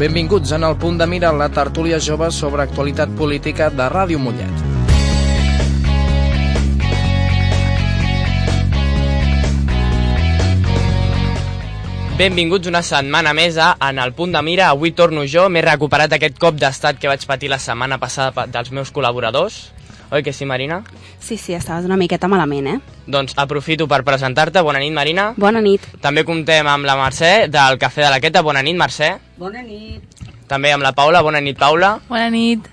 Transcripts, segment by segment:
Benvinguts en el punt de mira la tertúlia jove sobre actualitat política de Ràdio Mollet. Benvinguts una setmana més a En el punt de mira. Avui torno jo, m'he recuperat aquest cop d'estat que vaig patir la setmana passada pa- dels meus col·laboradors. Oi que sí, Marina? Sí, sí, estaves una miqueta malament, eh? Doncs aprofito per presentar-te. Bona nit, Marina. Bona nit. També comptem amb la Mercè, del Cafè de la Queta. Bona nit, Mercè. Bona nit. També amb la Paula. Bona nit, Paula. Bona nit.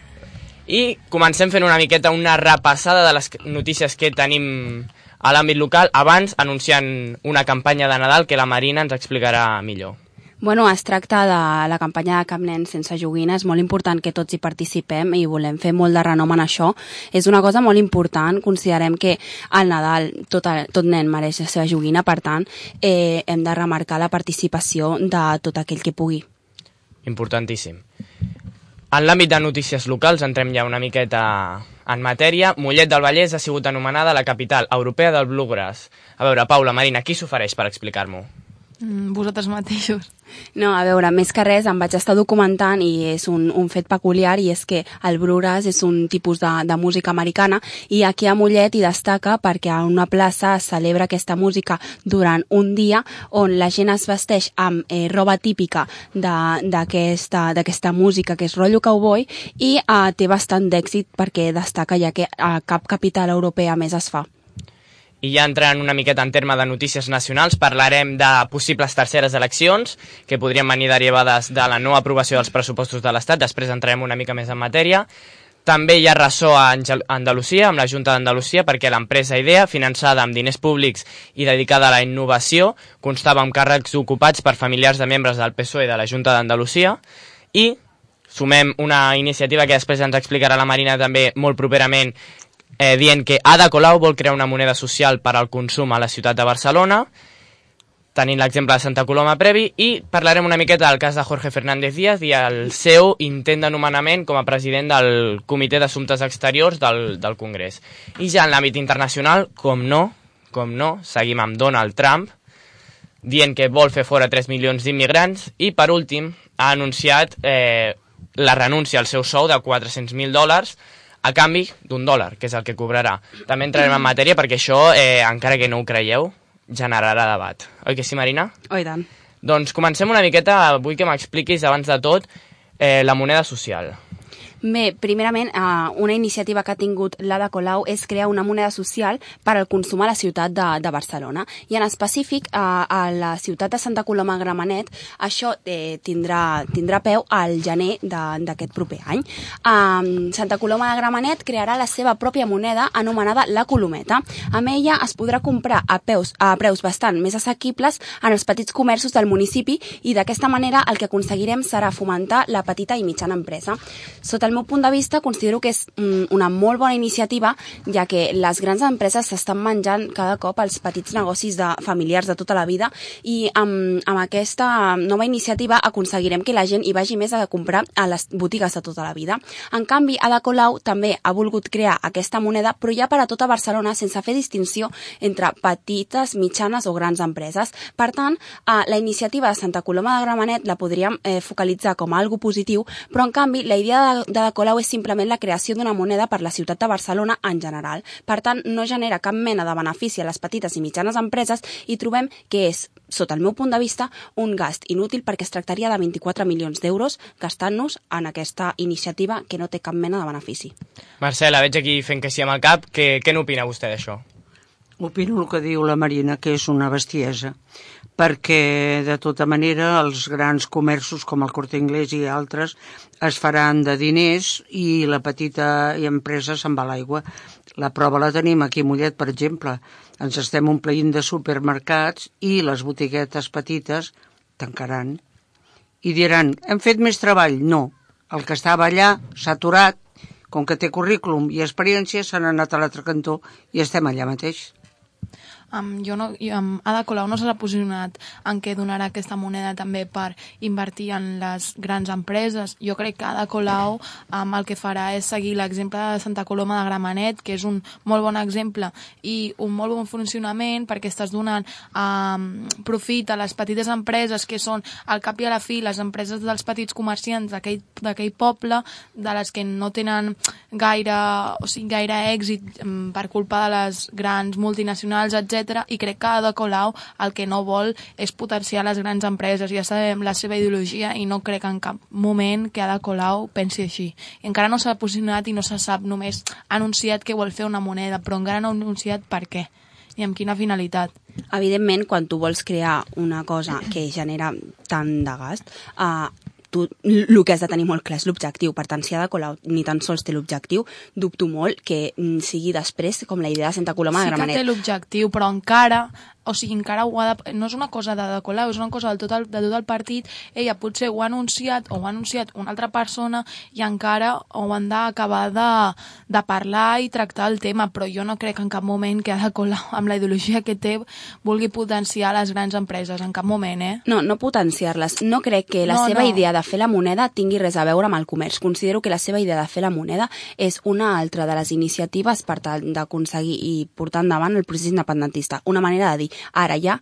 I comencem fent una miqueta una repassada de les notícies que tenim a l'àmbit local, abans anunciant una campanya de Nadal que la Marina ens explicarà millor. Bueno, es tracta de la campanya de Cap Nen sense joguina. És molt important que tots hi participem i volem fer molt de renom en això. És una cosa molt important. Considerem que al Nadal tot, el, tot nen mereix la seva joguina, per tant, eh, hem de remarcar la participació de tot aquell que pugui. Importantíssim. En l'àmbit de notícies locals entrem ja una miqueta en matèria. Mollet del Vallès ha sigut anomenada la capital europea del Bluegrass. A veure, Paula, Marina, qui s'ofereix per explicar-m'ho? Mm, vosaltres mateixos. No, a veure, més que res em vaig estar documentant i és un, un fet peculiar i és que el bluegrass és un tipus de, de música americana i aquí a Mollet hi destaca perquè a una plaça es celebra aquesta música durant un dia on la gent es vesteix amb eh, roba típica d'aquesta d'aquesta música que és rotllo cowboy i eh, té bastant d'èxit perquè destaca ja que a cap capital europea més es fa. I ja entrant una miqueta en terme de notícies nacionals, parlarem de possibles terceres eleccions, que podrien venir derivades de la no aprovació dels pressupostos de l'Estat, després entrarem una mica més en matèria. També hi ha ressò a Andalusia, amb la Junta d'Andalusia, perquè l'empresa IDEA, finançada amb diners públics i dedicada a la innovació, constava amb càrrecs ocupats per familiars de membres del PSOE de la Junta d'Andalusia, i sumem una iniciativa que després ens explicarà la Marina també molt properament, eh, dient que Ada Colau vol crear una moneda social per al consum a la ciutat de Barcelona, tenint l'exemple de Santa Coloma previ, i parlarem una miqueta del cas de Jorge Fernández Díaz i el seu intent de nomenament com a president del Comitè d'Assumptes Exteriors del, del Congrés. I ja en l'àmbit internacional, com no, com no, seguim amb Donald Trump, dient que vol fer fora 3 milions d'immigrants, i per últim ha anunciat eh, la renúncia al seu sou de 400.000 dòlars a canvi d'un dòlar, que és el que cobrarà. També entrarem en matèria perquè això, eh, encara que no ho creieu, generarà debat. Oi que sí, Marina? Oi tant. Doncs comencem una miqueta, vull que m'expliquis abans de tot eh, la moneda social. Bé, primerament, eh, una iniciativa que ha tingut l'Ada Colau és crear una moneda social per al consum a la ciutat de, de Barcelona. I en específic, eh, a la ciutat de Santa Coloma Gramenet, això eh, tindrà, tindrà peu al gener d'aquest proper any. Eh, Santa Coloma de Gramenet crearà la seva pròpia moneda anomenada la Colometa. Amb ella es podrà comprar a, peus, a preus bastant més assequibles en els petits comerços del municipi i d'aquesta manera el que aconseguirem serà fomentar la petita i mitjana empresa. Sota el meu punt de vista, considero que és mm, una molt bona iniciativa, ja que les grans empreses s'estan menjant cada cop els petits negocis de familiars de tota la vida i amb, amb aquesta nova iniciativa aconseguirem que la gent hi vagi més a comprar a les botigues de tota la vida. En canvi, Ada Colau també ha volgut crear aquesta moneda, però ja per a tota Barcelona, sense fer distinció entre petites, mitjanes o grans empreses. Per tant, eh, la iniciativa de Santa Coloma de Gramenet la podríem eh, focalitzar com a algo positiu, però en canvi la idea de, de Colau és simplement la creació d'una moneda per la ciutat de Barcelona en general. Per tant, no genera cap mena de benefici a les petites i mitjanes empreses i trobem que és sota el meu punt de vista, un gast inútil perquè es tractaria de 24 milions d'euros gastant-nos en aquesta iniciativa que no té cap mena de benefici. Marcela, veig aquí fent que sí amb el cap. Què, què n'opina vostè d'això? Opino el que diu la Marina, que és una bestiesa, perquè de tota manera els grans comerços com el Corte Inglés i altres es faran de diners i la petita empresa se'n va a l'aigua. La prova la tenim aquí a Mollet, per exemple. Ens estem omplint de supermercats i les botiguetes petites tancaran. I diran, hem fet més treball? No. El que estava allà s'ha aturat, com que té currículum i experiència, s'han anat a l'altre cantó i estem allà mateix. Um, jo no, um, Ada Colau no s'ha posicionat en què donarà aquesta moneda també per invertir en les grans empreses. Jo crec que Ada Colau um, el que farà és seguir l'exemple de Santa Coloma de Gramenet, que és un molt bon exemple i un molt bon funcionament perquè estàs donant um, profit a les petites empreses que són al cap i a la fi les empreses dels petits comerciants d'aquell poble, de les que no tenen gaire, o sigui, gaire èxit um, per culpa de les grans multinacionals, etc. I crec que Ada Colau el que no vol és potenciar les grans empreses. Ja sabem la seva ideologia i no crec en cap moment que Ada Colau pensi així. I encara no s'ha posicionat i no se sap, només ha anunciat que vol fer una moneda, però encara no ha anunciat per què i amb quina finalitat. Evidentment, quan tu vols crear una cosa que genera tant de gast, uh, tu el que has de tenir molt clar és l'objectiu. Per tant, si Ada Colau ni tan sols té l'objectiu, dubto molt que mm, sigui després com la idea de Santa Coloma sí de Gramenet. Sí que té l'objectiu, però encara o sigui, encara ho ha de, no és una cosa de, de Colau, és una cosa del tot el, de tot el partit, ella potser ho ha anunciat o ho ha anunciat una altra persona i encara ho han d'acabar de, de parlar i tractar el tema, però jo no crec en cap moment que de Colau, amb la ideologia que té, vulgui potenciar les grans empreses, en cap moment, eh? No, no potenciar-les. No crec que la No, seva no. idea de fer la moneda tingui res a veure amb el comerç. Considero que la seva idea de fer la moneda és una altra de les iniciatives per tal d'aconseguir i portar endavant el procés independentista. Una manera de dir, ara ja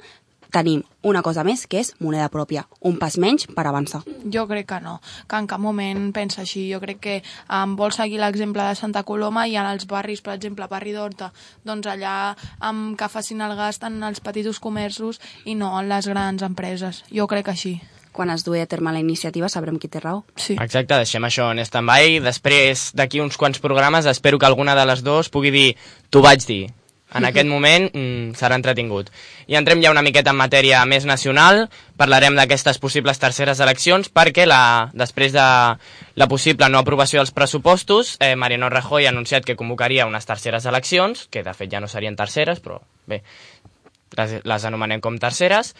tenim una cosa més que és moneda pròpia, un pas menys per avançar. Jo crec que no, que en cap moment pensa així. Jo crec que um, vol seguir l'exemple de Santa Coloma i en els barris, per exemple, barri d'Horta, doncs allà um, que facin el gast en els petits comerços i no en les grans empreses. Jo crec que així. Quan es duia a terme la iniciativa sabrem qui té raó. Sí. Exacte, deixem això en stand-by. Després, d'aquí uns quants programes, espero que alguna de les dues pugui dir t'ho vaig dir. En aquest moment mm, serà entretingut. I entrem ja una miqueta en matèria més nacional. Parlarem d'aquestes possibles terceres eleccions perquè la, després de la possible no aprovació dels pressupostos, eh, Mariano Rajoy ha anunciat que convocaria unes terceres eleccions, que de fet ja no serien terceres, però bé, les, les anomenem com terceres,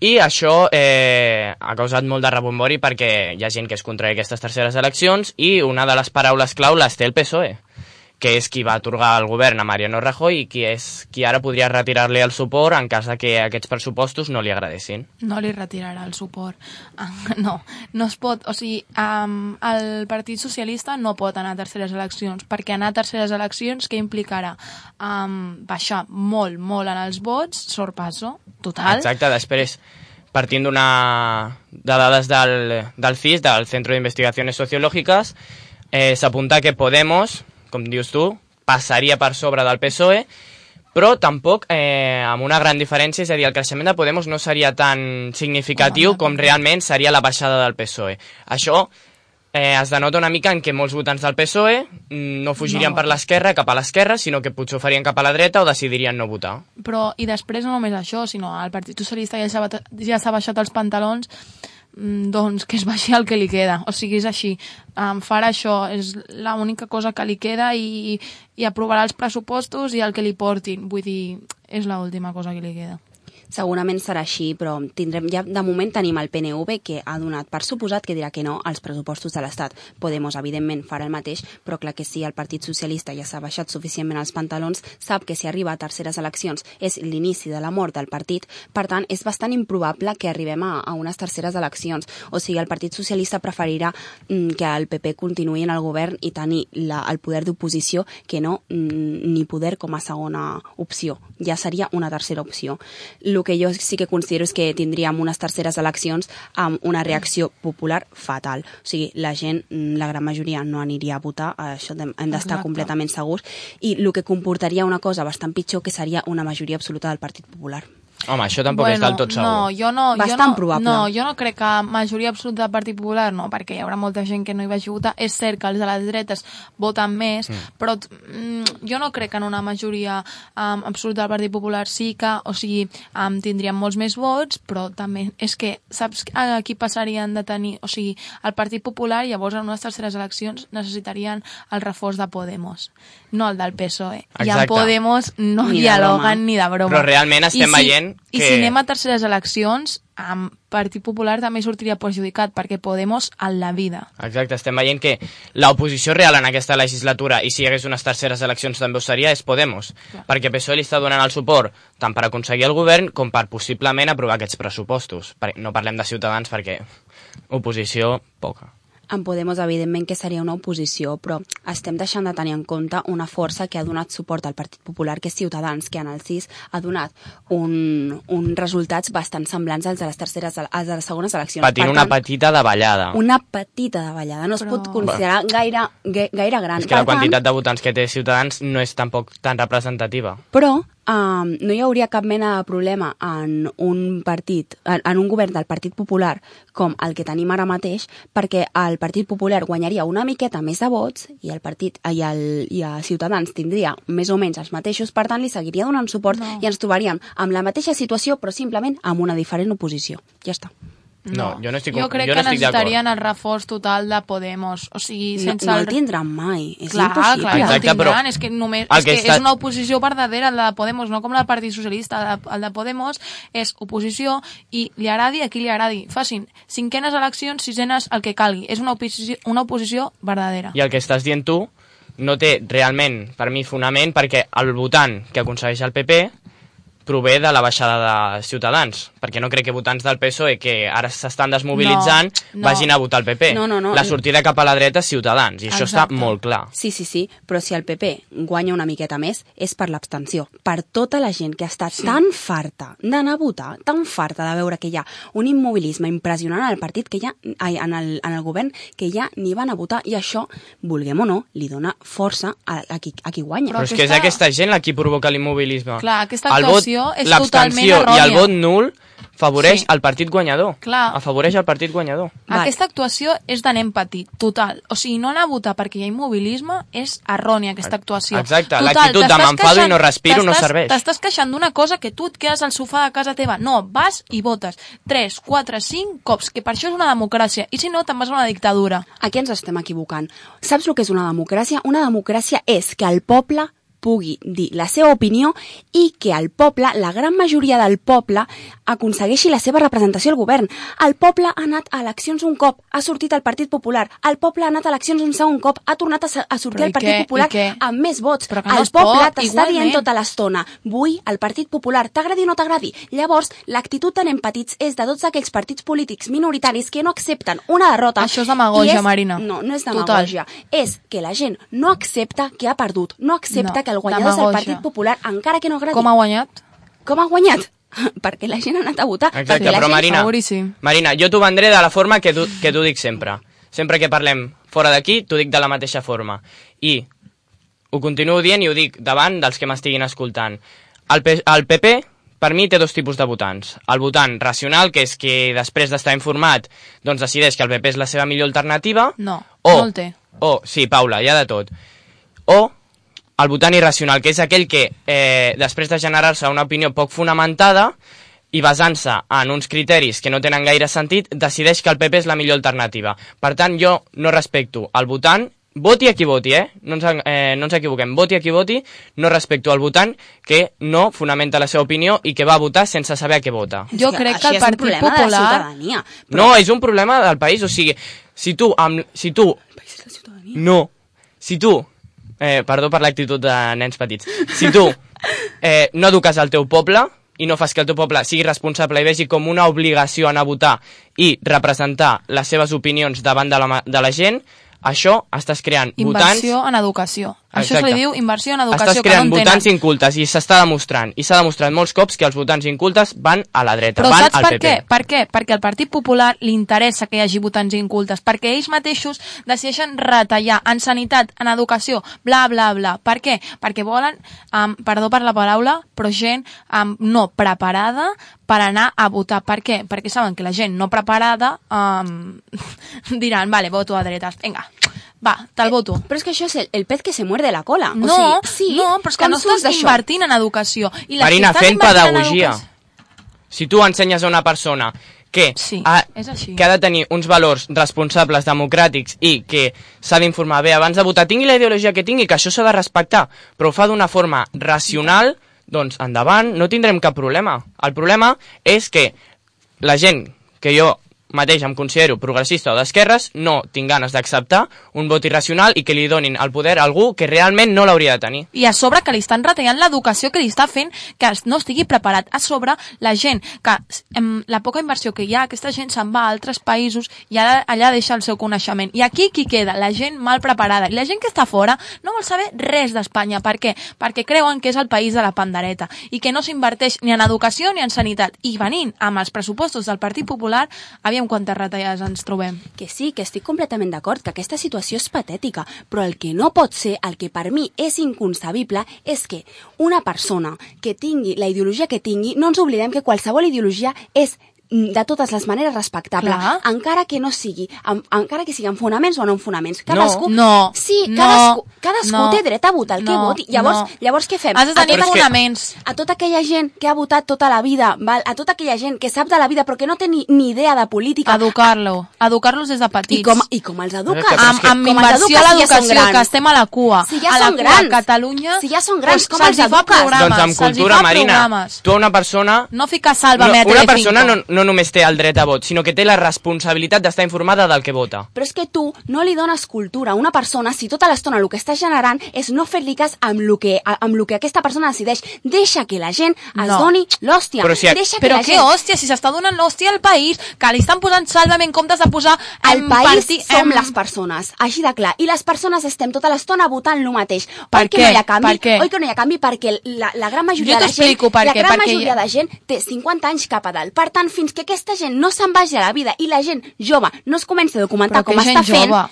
i això eh, ha causat molt de rebombori perquè hi ha gent que es contra aquestes terceres eleccions i una de les paraules clau les té el PSOE, que és qui va atorgar el govern a Mariano Rajoy i qui, és, qui ara podria retirar-li el suport en cas de que aquests pressupostos no li agradessin. No li retirarà el suport. Ah, No, no es pot... O sigui, um, el Partit Socialista no pot anar a terceres eleccions, perquè anar a terceres eleccions què implicarà? Um, baixar molt, molt en els vots, sorpasso, total. Exacte, després, partint d'una de dades del, del CIS, del Centro de Investigaciones Sociológicas, eh, s'apunta que Podemos, com dius tu, passaria per sobre del PSOE, però tampoc eh, amb una gran diferència, és a dir, el creixement de Podemos no seria tan significatiu com realment seria la baixada del PSOE. Això eh, es denota una mica en què molts votants del PSOE no fugirien No. per l'esquerra cap a l'esquerra, sinó que potser ho farien cap a la dreta o decidirien no votar. Però, i després no només això, sinó el Partit Socialista ja s'ha baixat els pantalons, doncs que es baixi el que li queda. O sigui, és així. Um, farà això, és l'única cosa que li queda i, i aprovarà els pressupostos i el que li portin. Vull dir, és l'última cosa que li queda. Segurament serà així, però tindrem ja de moment tenim el PNV que ha donat per suposat que dirà que no als pressupostos de l'Estat. Podemos, evidentment, farà el mateix, però clar que si el Partit Socialista ja s'ha baixat suficientment els pantalons, sap que si arriba a terceres eleccions és l'inici de la mort del partit, per tant, és bastant improbable que arribem a, a unes terceres eleccions. O sigui, el Partit Socialista preferirà mm, que el PP continuï en el govern i tenir la, el poder d'oposició que no mm, ni poder com a segona opció. Ja seria una tercera opció. El que jo sí que considero és que tindríem unes terceres eleccions amb una reacció popular fatal. O sigui, la gent, la gran majoria, no aniria a votar, això hem d'estar completament segurs, i el que comportaria una cosa bastant pitjor, que seria una majoria absoluta del Partit Popular. Home, això tampoc és del tot segur. No, jo no, Bastant jo no, probable. No, jo no crec que majoria absoluta del Partit Popular, no, perquè hi haurà molta gent que no hi vagi a votar. És cert que els de les dretes voten més, mm. però mm, jo no crec que en una majoria um, absoluta del Partit Popular sí que, o sigui, um, tindríem molts més vots, però també és que, saps a qui passarien de tenir, o sigui, el Partit Popular llavors en unes terceres eleccions necessitarien el reforç de Podemos, no el del PSOE. I Exacte. en Podemos no Ni de broma. dialoguen ni de broma. Però realment estem I si, veient evident I que... si anem a terceres eleccions, amb Partit Popular també sortiria perjudicat, perquè Podemos en la vida. Exacte, estem veient que l'oposició real en aquesta legislatura, i si hi hagués unes terceres eleccions també ho seria, és Podemos. Clar. Perquè PSOE li està donant el suport tant per aconseguir el govern com per possiblement aprovar aquests pressupostos. No parlem de Ciutadans perquè oposició, poca. En Podemos, evidentment, que seria una oposició, però estem deixant de tenir en compte una força que ha donat suport al Partit Popular, que és Ciutadans, que en el 6 ha donat un, un resultats bastant semblants als de les terceres, als de les segones eleccions. Patint Per una tant, petita davallada. una petita davallada. No es Però- pot considerar gaire, ga- gaire gran. És que la Per tant, quantitat de votants que té Ciutadans no és tampoc tan representativa. Però um, no hi hauria cap mena de problema en un partit, en, en un govern del Partit Popular com el que tenim ara mateix, perquè el Partit Popular guanyaria una miqueta més de vots i el partit i, el, i a Ciutadans tindria més o menys els mateixos, per tant li seguiria donant suport No. i ens trobaríem amb la mateixa situació però simplement amb una diferent oposició. Ja està. No, jo no estic- jo crec jo no que estic necessitarien el reforç total de Podemos. O sigui, No, sense no el el... tindran mai, és clar, impossible. clar, que Exacte, el tindran, però és que només és, que que està- és una oposició verdadera, la de Podemos, no com la del Partit Socialista, el de, el de Podemos és oposició i li agradi a qui li agradi. Facin cinquenes eleccions, sisenes, el que calgui. És una oposició, una oposició verdadera. I el que estàs dient tu no té realment, per mi, fonament, perquè el votant que aconsegueix el PP prové de la baixada de Ciutadans, perquè no crec que votants del PSOE que ara s'estan desmobilitzant No, no. vagin a votar el PP. No, no, no. La sortida cap a la dreta és Ciutadans, i això està Exacte. molt clar. Sí, sí, sí, però si el PP guanya una miqueta més és per l'abstenció. Per tota la gent que està sí. tan farta d'anar a votar, tan farta de veure que hi ha un immobilisme impressionant al partit que ja, ai, en, el, en el govern que ja ni van a votar i això, vulguem o no, li dona força a, a, qui, a qui guanya. Però, Però és que és aquesta- aquesta gent la qui provoca l'immobilisme. Clar, aquesta El actuació vot, és l'abstenció totalment i el errònia. vot nul favoreix Sí. el partit guanyador. Clar. Afavoreix el partit guanyador. Val. Aquesta actuació és de nen petit, total. O sigui, no anar a votar perquè hi ha immobilisme és errònia, aquesta actuació. Exacte, Total, l'actitud de m'enfado i no respiro no serveix. T'estàs queixant d'una cosa que tu et quedes al sofà de casa teva. No, vas i votes. 3, 4, 5 cops, que per això és una democràcia. I si no, te'n vas a una dictadura. Aquí ens estem equivocant. Saps el que és una democràcia? Una democràcia és que el poble pugui dir la seva opinió i que el poble, la gran majoria del poble, aconsegueixi la seva representació al govern. El poble ha anat a eleccions un cop, ha sortit el Partit Popular. El poble ha anat a eleccions un segon cop, ha tornat a, a sortir el Partit què? Popular amb més vots. Però que no el es poble t'està dient tota l'estona, vull el Partit Popular, t'agradi o no t'agradi. Llavors, l'actitud de nen petits és de tots aquells partits polítics minoritaris que no accepten una derrota. Això és demagògia, i és, Marina. No, no és Total. demagògia. És que la gent no accepta que ha perdut, no accepta No, que el guanyador és el. Partit Popular, encara que no agradi. Com ha guanyat? Com ha guanyat? Perquè la gent ha anat a votar. Exacte, perquè la però gent... Marina, Favoríssim. Marina, jo t'ho vendré de la forma que tu, que tu dic sempre. Sempre que parlem fora d'aquí, t'ho dic de la mateixa forma. I ho continuo dient i ho dic davant dels que m'estiguin escoltant. El, P el PP, per mi, té dos tipus de votants. El votant racional, que és que després d'estar informat doncs decideix que el PP és la seva millor alternativa. No, o, no el té. O, sí, Paula, hi ha de tot. O el votant irracional, que és aquell que, eh, després de generar-se una opinió poc fonamentada i basant-se en uns criteris que no tenen gaire sentit, decideix que el PP és la millor alternativa. Per tant, jo no respecto el votant, voti a qui voti, eh? No ens, eh, no ens equivoquem, voti a qui voti, no respecto al votant que no fonamenta la seva opinió i que va a votar sense saber a què vota. Jo crec que el és un Partit problema de la Popular- ciutadania. No, és un problema del país, o sigui, si tu, amb, si tu País és la ciutadania. no. Si tu, eh, perdó per l'actitud de nens petits, si tu eh, no eduques el teu poble i no fas que el teu poble sigui responsable i vegi com una obligació anar a votar i representar les seves opinions davant de la, de la gent, això estàs creant votants... Inversió en educació. Això se Exacte. li diu inversió en educació, Estàs que creant no en votants tenen. incultes i s'està demostrant. I s'ha demostrat molts cops que els votants incultes van a la dreta, Però van saps al per PP. què? Per què? Perquè al Partit Popular li interessa que hi hagi votants incultes, perquè ells mateixos decideixen retallar en sanitat, en educació, bla, bla, bla. Per què? Perquè volen, um, perdó per la paraula, però gent um, no preparada per anar a votar. Per què? Perquè saben que la gent no preparada um, diran, vale, voto a dretes, vinga, va, te'l voto. Però és que això és el, el pez que se muerde la cola. No, o sigui, sí, no, però és que no estàs invertint en educació. I les Marina, fent pedagogia. Si tu ensenyes a una persona que, Sí, ha, és així. que ha de tenir uns valors responsables, democràtics i que s'ha d'informar bé abans de votar, tingui la ideologia que tingui, que això s'ha de respectar, però ho fa d'una forma racional, doncs endavant, no tindrem cap problema. El problema és que la gent que jo mateix em considero progressista o d'esquerres, no tinc ganes d'acceptar un vot irracional i que li donin el poder a algú que realment no l'hauria de tenir. I a sobre que li estan retallant l'educació que li està fent que no estigui preparat. A sobre, la gent que em, la poca inversió que hi ha, aquesta gent se'n va a altres països i ara allà deixa el seu coneixement. I aquí qui queda? La gent mal preparada. I la gent que està fora no vol saber res d'Espanya. Per què? Perquè creuen que és el país de la pandereta i que no s'inverteix ni en educació ni en sanitat. I venint amb els pressupostos del Partit Popular, aviam quantes retallades ens trobem. Que sí, que estic completament d'acord, que aquesta situació és patètica, però el que no pot ser, el que per mi és inconcebible, és que una persona que tingui la ideologia que tingui, no ens oblidem que qualsevol ideologia és de totes les maneres respectable, Clar. encara que no sigui, amb, encara que sigui amb fonaments o no amb fonaments. Cadascú, No, sí, no, cadascú, cadascú no, té dret a votar el que no, voti. Llavors, no. llavors què fem? Has de A tenir tota- fonaments. a tota aquella gent que ha votat tota la vida, val? a tota aquella gent que sap de la vida però que no té ni, ni idea de política, Educar-lo. Educar-los des de petits. i com, i com els eduques? Amb, que- amb com els inversió a eduques si ja l'educació, que estem a la cua. Si ja a la són cua, grans. A Catalunya, Si ja són grans, doncs com els eduques? programes, doncs amb cultura, Marina, programes. tu a una persona... No ficar salva No, a una persona no, no només té el dret a vot, sinó que té la responsabilitat d'estar informada del que vota. Però és que tu no li dones cultura a una persona si tota l'estona el que estàs generant és no fer-li cas amb el que, amb lo que aquesta persona decideix. Deixa que la gent es No. doni l'hòstia. Però si- Deixa que Però la què gent... hòstia, si s'està donant l'hòstia al país, que li estan posant sàlvame en comptes de posar... El em, país parti- som em, les persones, així de clar. I les persones estem tota l'estona votant el mateix. Per Oi que què? no hi ha canvi? Per què? Oi que no hi ha canvi? Perquè la, la gran majoria Jo de gent, t'explico per la què, gran perquè majoria de gent té 50 anys cap a dalt. Per tant, fins que aquesta gent no se'n vagi a la vida i la gent jove no es comença a documentar Però com està fent, jove?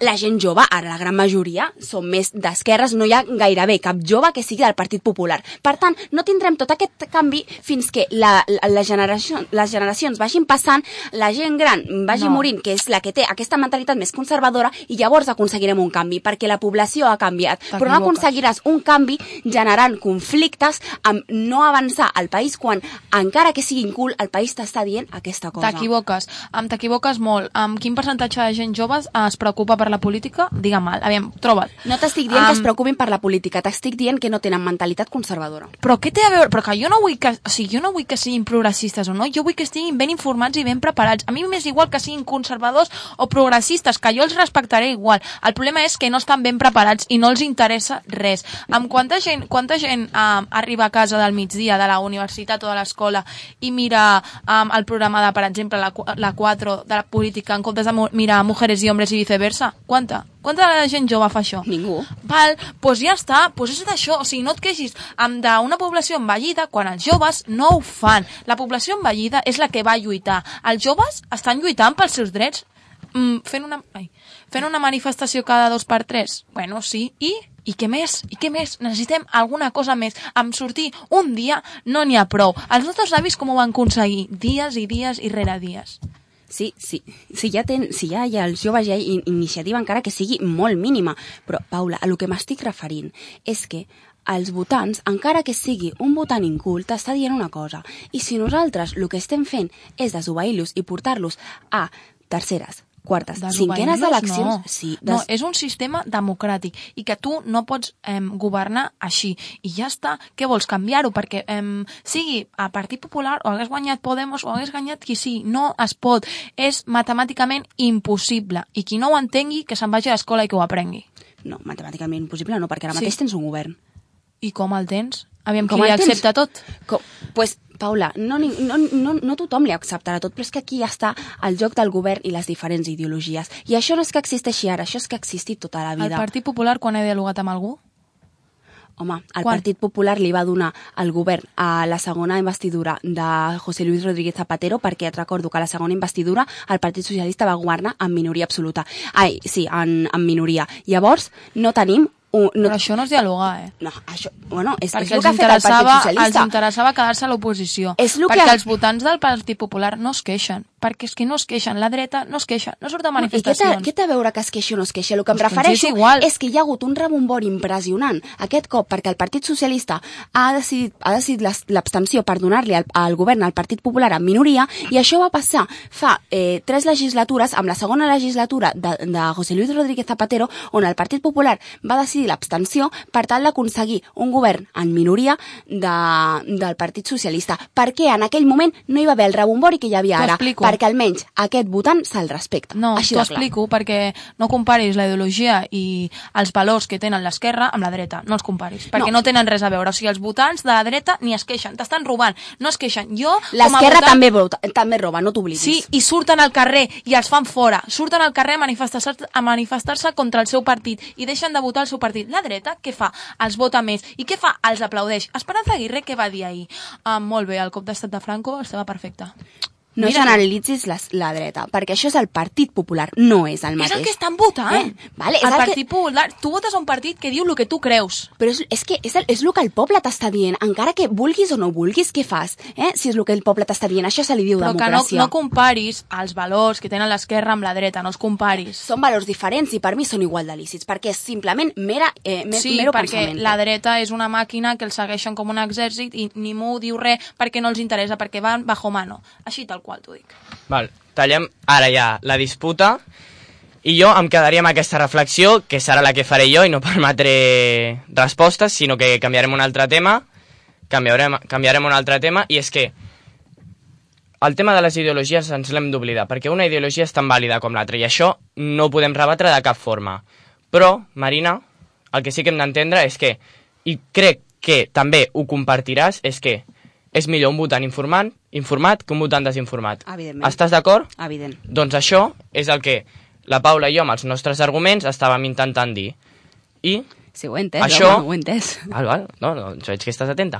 La gent jove, ara la gran majoria, són més d'esquerres, no hi ha gairebé cap jove que sigui del Partit Popular. Per tant, no tindrem tot aquest canvi fins que la, la, la generació, les generacions vagin passant, la gent gran vagi No. morint, que és la que té aquesta mentalitat més conservadora, i llavors aconseguirem un canvi, perquè la població ha canviat. Però no aconseguiràs un canvi generant conflictes amb no avançar al país quan, encara que sigui cool, el país t'està dient aquesta cosa. T'equivoques, t'equivoques molt. Amb quin percentatge de gent jove es preocupa per la política? Digue mal, aviam, troba't. No t'estic dient que es preocupin per la política, t'estic dient que no tenen mentalitat conservadora. Però què té a veure? Però que jo no vull que, o sigui, jo no vull que siguin progressistes o no, jo vull que estiguin ben informats i ben preparats. A mi m'és igual que siguin conservadors o progressistes, que jo els respectaré igual. El problema és que no estan ben preparats i no els interessa res. Amb quanta gent, quanta gent um, arriba a casa del migdia de la universitat o de l'escola i mira um, el programa de, per exemple, la, la 4 de la política en comptes de mirar Mujeres i Hombres i viceversa? Quanta? Quanta gent jove fa això? Ningú. Val, doncs ja està, doncs és d'això, o sigui, no et queixis amb d'una població envellida quan els joves no ho fan. La població envellida és la que va lluitar. Els joves estan lluitant pels seus drets mm, fent, una, ai, fent una manifestació cada dos per tres. Bueno, sí, i? I què més? I què més? Necessitem alguna cosa més. Amb sortir un dia no n'hi ha prou. Els nostres avis com ho van aconseguir? Dies i dies i rere dies. Sí, sí, sí ja ten, si ja ha els joves, ja hi ha in- iniciativa encara que sigui molt mínima. Però, Paula, a lo que m'estic referint és que els votants, encara que sigui un votant incult, t'està dient una cosa. I si nosaltres el que estem fent és desobeir-los i portar-los a terceres, quartes, cinquenes Desobeir-los, eleccions... No. Sí, no, és un sistema democràtic i que tu no pots eh, governar així. I ja està. Què vols canviar-ho? Perquè eh, sigui a Partit Popular o hagués guanyat Podemos o hagués guanyat qui sí. No es pot. És matemàticament impossible. I qui no ho entengui, que se'n vagi a l'escola i que ho aprengui. No, matemàticament impossible no, perquè ara Sí. mateix tens un govern. I com el tens? Aviam Com qui li el tens? accepta tot. Com, pues, Paula, no, ni- no, no, no tothom li acceptarà tot, però és que aquí ja està el joc del govern i les diferents ideologies. I això no és que existeixi ara, això és que ha existit tota la El vida. Partit Popular, quan ha dialogat amb algú? Home, el Quan? Partit Popular li va donar al govern a la segona investidura de José Luis Rodríguez Zapatero perquè et recordo que a la segona investidura el Partit Socialista va governar en minoria absoluta. Ai, sí, en, en minoria. Llavors, no tenim... Un, no, Però això no és dialogar, eh? no, això, bueno, és, és perquè el els que ha fet el Partit interessava, els Socialista. interessava quedar-se a l'oposició. És lo perquè que- els votants del Partit Popular no es queixen. Perquè és que no es queixen, la dreta no es queixa, no surt a I què té, manifestacions. què a veure que es queixi o no es queixi? El que em Doncs que ens refereixo és igual. és que hi ha hagut un rebombori impressionant aquest cop perquè el Partit Socialista ha decidit, ha decidit l'abstenció per donar-li al, al govern al Partit Popular en minoria i això va passar fa eh, tres legislatures, amb la segona legislatura de, de José Luis Rodríguez Zapatero, on el Partit Popular va decidir l'abstenció per tal d'aconseguir un govern en minoria de, del Partit Socialista. Perquè en aquell moment no hi va haver el rebombori que hi havia ara. Perquè almenys aquest votant se'l respecta. No, t'ho explico perquè no comparis la ideologia i els valors que tenen l'esquerra amb la dreta. No els comparis, perquè No. no. tenen res a veure. O sigui, els votants de la dreta ni es queixen, t'estan robant, no es queixen. Jo, L'esquerra votant- també, vota, també roba, no t'oblidis. Sí, i surten al carrer i els fan fora. Surten al carrer a manifestar-se a manifestar-se contra el seu partit i deixen de votar el seu partit. La dreta, què fa? Els vota més. I què fa? Els aplaudeix. Esperanza Aguirre, què va dir ahir? Ah, molt bé, el cop d'estat de Franco estava perfecte. No Mira, generalitzis la, la dreta, perquè això és el Partit Popular, no és el És mateix. el que estan votant. Eh? Vale, és el el Partit que... Popular. Tu votes un partit que diu el que tu creus. Però és, és que és el, és el que el poble t'està dient. Encara que vulguis o no vulguis, què fas? Eh? Si és el que el poble t'està dient. Això se li diu Però que no, democràcia. no comparis els valors que tenen l'esquerra amb la dreta, no els comparis. Són valors diferents i per mi són igual de lícits, perquè és simplement mera, eh, me, Sí, mero perquè pensament. la dreta és una màquina que els segueixen com un exèrcit i ningú diu res perquè no els interessa, perquè van bajo mano. Així tal qual t'ho dic. Val, tallem ara ja la disputa i jo em quedaria amb aquesta reflexió, que serà la que faré jo i no permetré respostes, sinó que canviarem un altre tema, canviarem, canviarem un altre tema, i és que el tema de les ideologies ens l'hem d'oblidar, perquè una ideologia és tan vàlida com l'altra, i això no ho podem rebatre de cap forma. Però, Marina, el que sí que hem d'entendre és que, i crec que també ho compartiràs, és que és millor un votant informant, informat que un votant desinformat. Evidentment. Estàs d'acord? Evident. Doncs això és el que la Paula i jo amb els nostres arguments estàvem intentant dir. I Sí, ho he entès, Això- home, ho he entès. Val, val, no, no, jo veig que estàs atenta.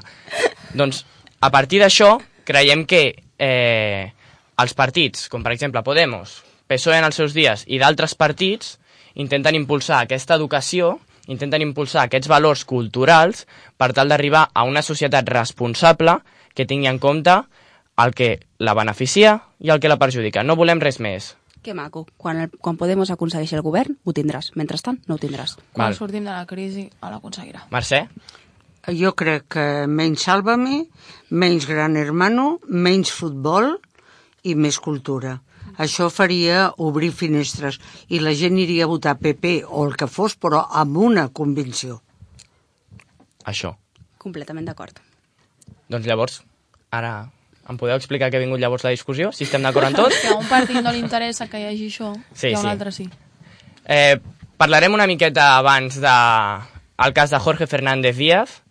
doncs, a partir d'això, creiem que eh, els partits, com per exemple Podemos, PSOE en els seus dies i d'altres partits, intenten impulsar aquesta educació, intenten impulsar aquests valors culturals per tal d'arribar a una societat responsable que tingui en compte el que la beneficia i el que la perjudica. No volem res més. Que maco. Quan, el, quan Podemos aconsegueixi el govern, ho tindràs. Mentrestant, no ho tindràs. Quan Val. sortim de la crisi, l'aconseguirà. Mercè? Jo crec que menys Sálvame, menys Gran Hermano, menys futbol i més cultura. Això faria obrir finestres i la gent iria a votar PP o el que fos, però amb una convicció. Això. Completament d'acord. Doncs llavors, ara em podeu explicar què ha vingut llavors la discussió? Si estem d'acord en tot? Si a un partit no li interessa que hi hagi això, Sí, i a un sí. altre sí. Eh, parlarem una miqueta abans de el cas de Jorge Fernández Díaz.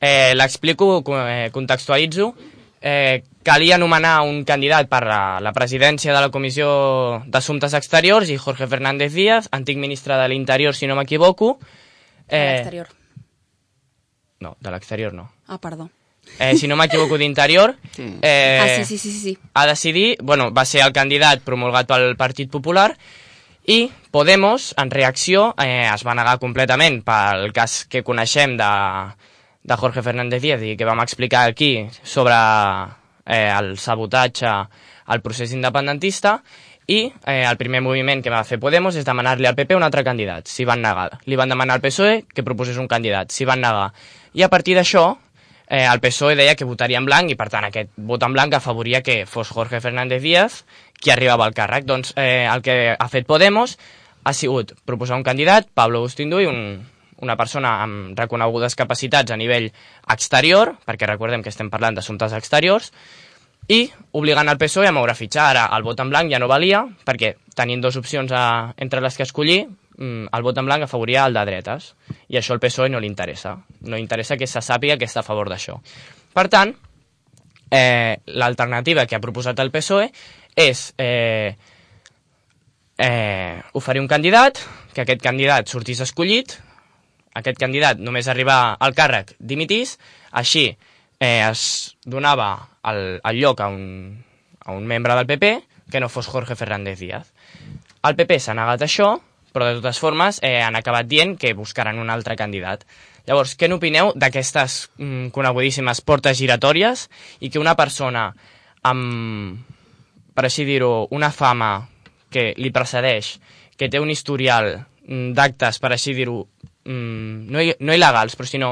Eh, L'explico, co- eh, contextualitzo. Eh, calia nomenar un candidat per a la presidència de la Comissió d'Assumptes Exteriors i Jorge Fernández Díaz, antic ministre de l'Interior, si no m'equivoco. Eh... Eh, L'exterior. no, de l'exterior no. Ah, perdó. Eh, si no m'equivoco, d'Interior. Sí. Eh, ah, sí, sí, sí, sí, sí. a decidir, bueno, va ser el candidat promulgat pel Partit Popular i Podemos, en reacció, eh, es va negar completament pel cas que coneixem de, de Jorge Fernández Díaz i que vam explicar aquí sobre eh, el sabotatge al procés independentista i eh, el primer moviment que va fer Podemos és demanar-li al PP un altre candidat. S'hi van negar. Li van demanar al PSOE que proposés un candidat. S'hi van negar. I a partir d'això, eh, el PSOE deia que votaria en blanc i, per tant, aquest vot en blanc afavoria que fos Jorge Fernández Díaz qui arribava al càrrec. Doncs eh, el que ha fet Podemos ha sigut proposar un candidat, Pablo Agustín un, una persona amb reconegudes capacitats a nivell exterior, perquè recordem que estem parlant d'assumptes exteriors, i obligant el PSOE a moure fitxa. Ara el vot en blanc ja no valia, perquè tenint dues opcions a, entre les que escollir, el vot en blanc afavoria el de dretes, i això al PSOE no li interessa. No li interessa que se sàpiga que està a favor d'això. Per tant, eh, l'alternativa que ha proposat el PSOE és eh, eh, oferir un candidat, que aquest candidat sortís escollit, aquest candidat només arribar al càrrec dimitís, així eh, es donava el, el lloc a un, a un membre del PP que no fos Jorge Fernández Díaz. El PP s'ha negat això, però de totes formes eh, han acabat dient que buscaran un altre candidat. Llavors, què n'opineu d'aquestes mm, conegudíssimes portes giratòries i que una persona amb per així dir-ho, una fama que li precedeix, que té un historial mm, d'actes, per així dir-ho, mm, no, no il·legals, però sinó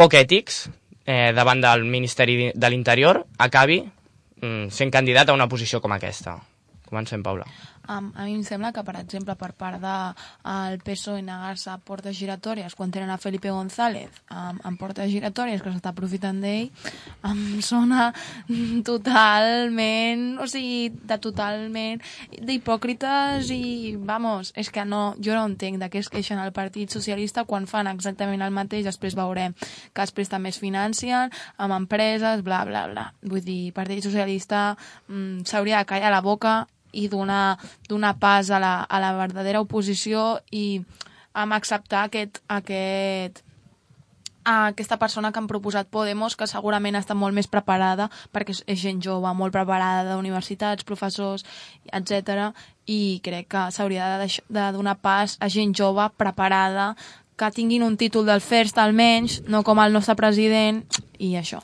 poc ètics, eh, davant del Ministeri de l'Interior, acabi mm, sent candidat a una posició com aquesta. Comencem, Paula. Um, a mi em sembla que, per exemple, per part del de, el PSOE negar-se a portes giratòries quan tenen a Felipe González um, en portes giratòries que s'està aprofitant d'ell, em sona totalment, o sigui, de totalment d'hipòcrites i, vamos, és que no, jo no entenc de què es queixen el Partit Socialista quan fan exactament el mateix, després veurem que després també es financien amb empreses, bla, bla, bla. Vull dir, Partit Socialista mm, s'hauria de callar la boca i donar, donar pas a la, a la verdadera oposició i amb acceptar aquest, aquest, a aquesta persona que han proposat Podemos, que segurament està molt més preparada, perquè és- gent jove, molt preparada d'universitats, professors, etc. I crec que s'hauria de, de donar pas a gent jove, preparada, que tinguin un títol del FIRST almenys, no com el nostre president, i això.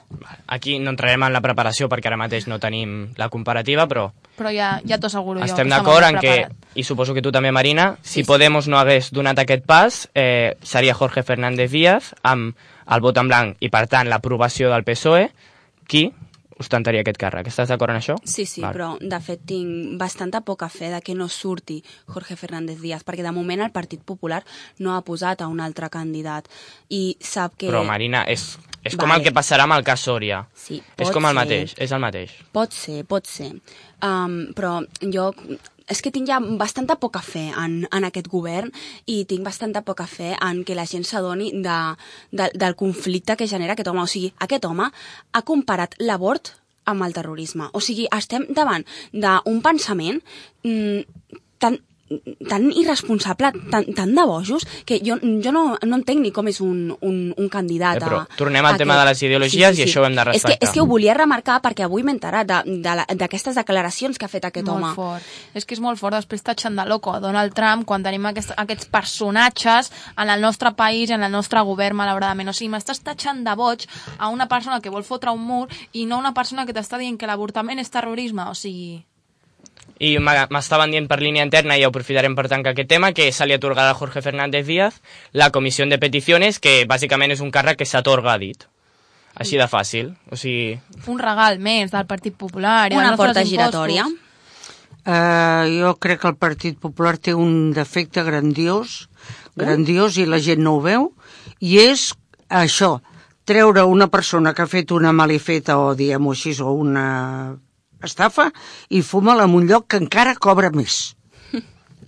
Aquí no entrarem en la preparació perquè ara mateix no tenim la comparativa, però Però ja, ja t'ho asseguro jo. estem que està d'acord en que, i suposo que tu també, Marina, si Podemos no hagués donat aquest pas, eh, seria Jorge Fernández Díaz amb el vot en blanc i, per tant, l'aprovació del PSOE, qui ostentaria aquest càrrec. Estàs d'acord en això? Sí, sí, Val. però de fet tinc bastanta poca fe de que no surti Jorge Fernández Díaz, perquè de moment el Partit Popular no ha posat a un altre candidat i sap que... Però, Marina, és, és com Vale. el que passarà amb el cas Sòria. Sí, és com el ser. mateix, és el mateix. Pot ser, pot ser. Um, però jo és que tinc ja bastanta poca fe en, en aquest govern i tinc bastanta poca fe en que la gent s'adoni de, de, del conflicte que genera aquest home. O sigui, aquest home ha comparat l'abort amb el terrorisme. O sigui, estem davant d'un pensament mm, tan, tan irresponsable, tan, tan de bojos, que jo, jo no, no entenc ni com és un, un, un candidat Eh, però a... tornem al a tema de les ideologies i això ho hem de És que, respectar. és que ho volia remarcar perquè avui m'he enterat de- de d'aquestes declaracions que ha fet aquest molt home. fort. És que és molt fort després tatxant de loco a Donald Trump quan tenim aquest, aquests personatges en el nostre país i en el nostre govern, malauradament. O sigui, m'estàs tatxant de boig a una persona que vol fotre un mur i no una persona que t'està dient que l'avortament és terrorisme. O sigui, I m'estaven dient per línia interna, i aprofitarem per tancar aquest tema, que se li atorgarà a Jorge Fernández Díaz la comissió de peticiones, que bàsicament és un càrrec que s'atorga a dit. Així de fàcil. O sigui, un regal més del Partit Popular i Una porta giratòria. Uh, jo crec que el Partit Popular té un defecte grandiós, grandiós, i la gent no ho veu, i és això, treure una persona que ha fet una malifeta o, diguem-ho així, o una estafa, i fuma-la en un lloc que encara cobra més.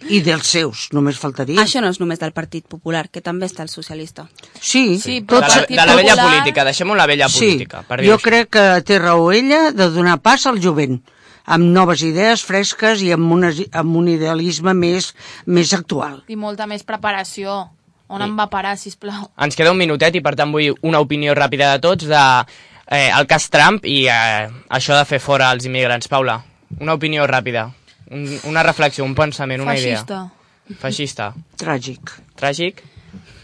I dels seus, només faltaria. Això no és només del Partit Popular, que també està el socialista. Sí, Sí, de però la, de la vella Popular- política, deixem-ho la vella política. Per sí, jo així. crec que té raó ella de donar pas al jovent amb noves idees fresques i amb, una, amb un idealisme més, més actual. I molta més preparació. On em va parar, sisplau? Ens queda un minutet i per tant vull una opinió ràpida de tots de eh, el cas Trump i eh, això de fer fora els immigrants. Paula, una opinió ràpida, un, una reflexió, un pensament, una Feixista. idea. Feixista. Tràgic. Tràgic.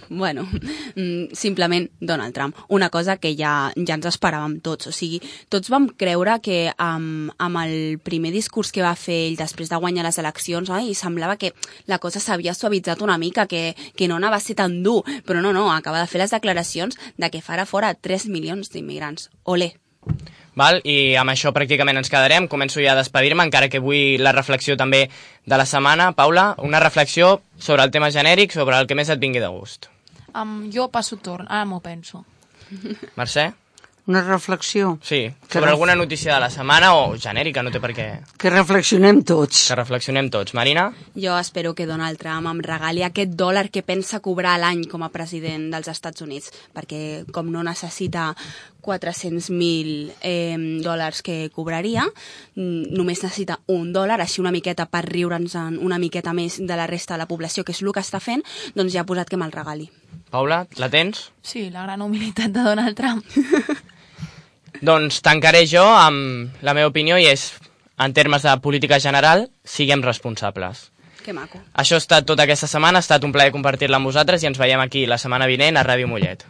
Bueno, mm, simplement Donald Trump. Una cosa que ja, ja ens esperàvem tots. O sigui, tots vam creure que amb, amb el primer discurs que va fer ell després de guanyar les eleccions, ai, semblava que la cosa s'havia suavitzat una mica, que, que no anava a ser tan dur. Però no, no, acaba de fer les declaracions de que farà fora 3 milions d'immigrants. Olé! Val? I amb això pràcticament ens quedarem. Començo ja a despedir-me, encara que vull la reflexió també de la setmana. Paula, una reflexió sobre el tema genèric, sobre el que més et vingui de gust. Um, jo passo torn, ara m'ho penso. Mercè? Una reflexió. Sí, Que sobre ref- alguna notícia de la setmana o genèrica, no té per què... Que reflexionem tots. Que reflexionem tots. Marina? Jo espero que Donald Trump em regali aquest dòlar que pensa cobrar a l'any com a president dels Estats Units, perquè com no necessita 400.000 eh, dòlars que cobraria, mm, només necessita un dòlar, així una miqueta per riure'ns en una miqueta més de la resta de la població, que és el que està fent, doncs ja ha posat que me'l regali. Paula, la tens? Sí, la gran humilitat de Donald Trump. Doncs tancaré jo amb la meva opinió i és, en termes de política general, siguem responsables. Que maco. Això ha estat tota aquesta setmana, ha estat un plaer compartir-la amb vosaltres i ens veiem aquí la setmana vinent a Ràdio Mollet.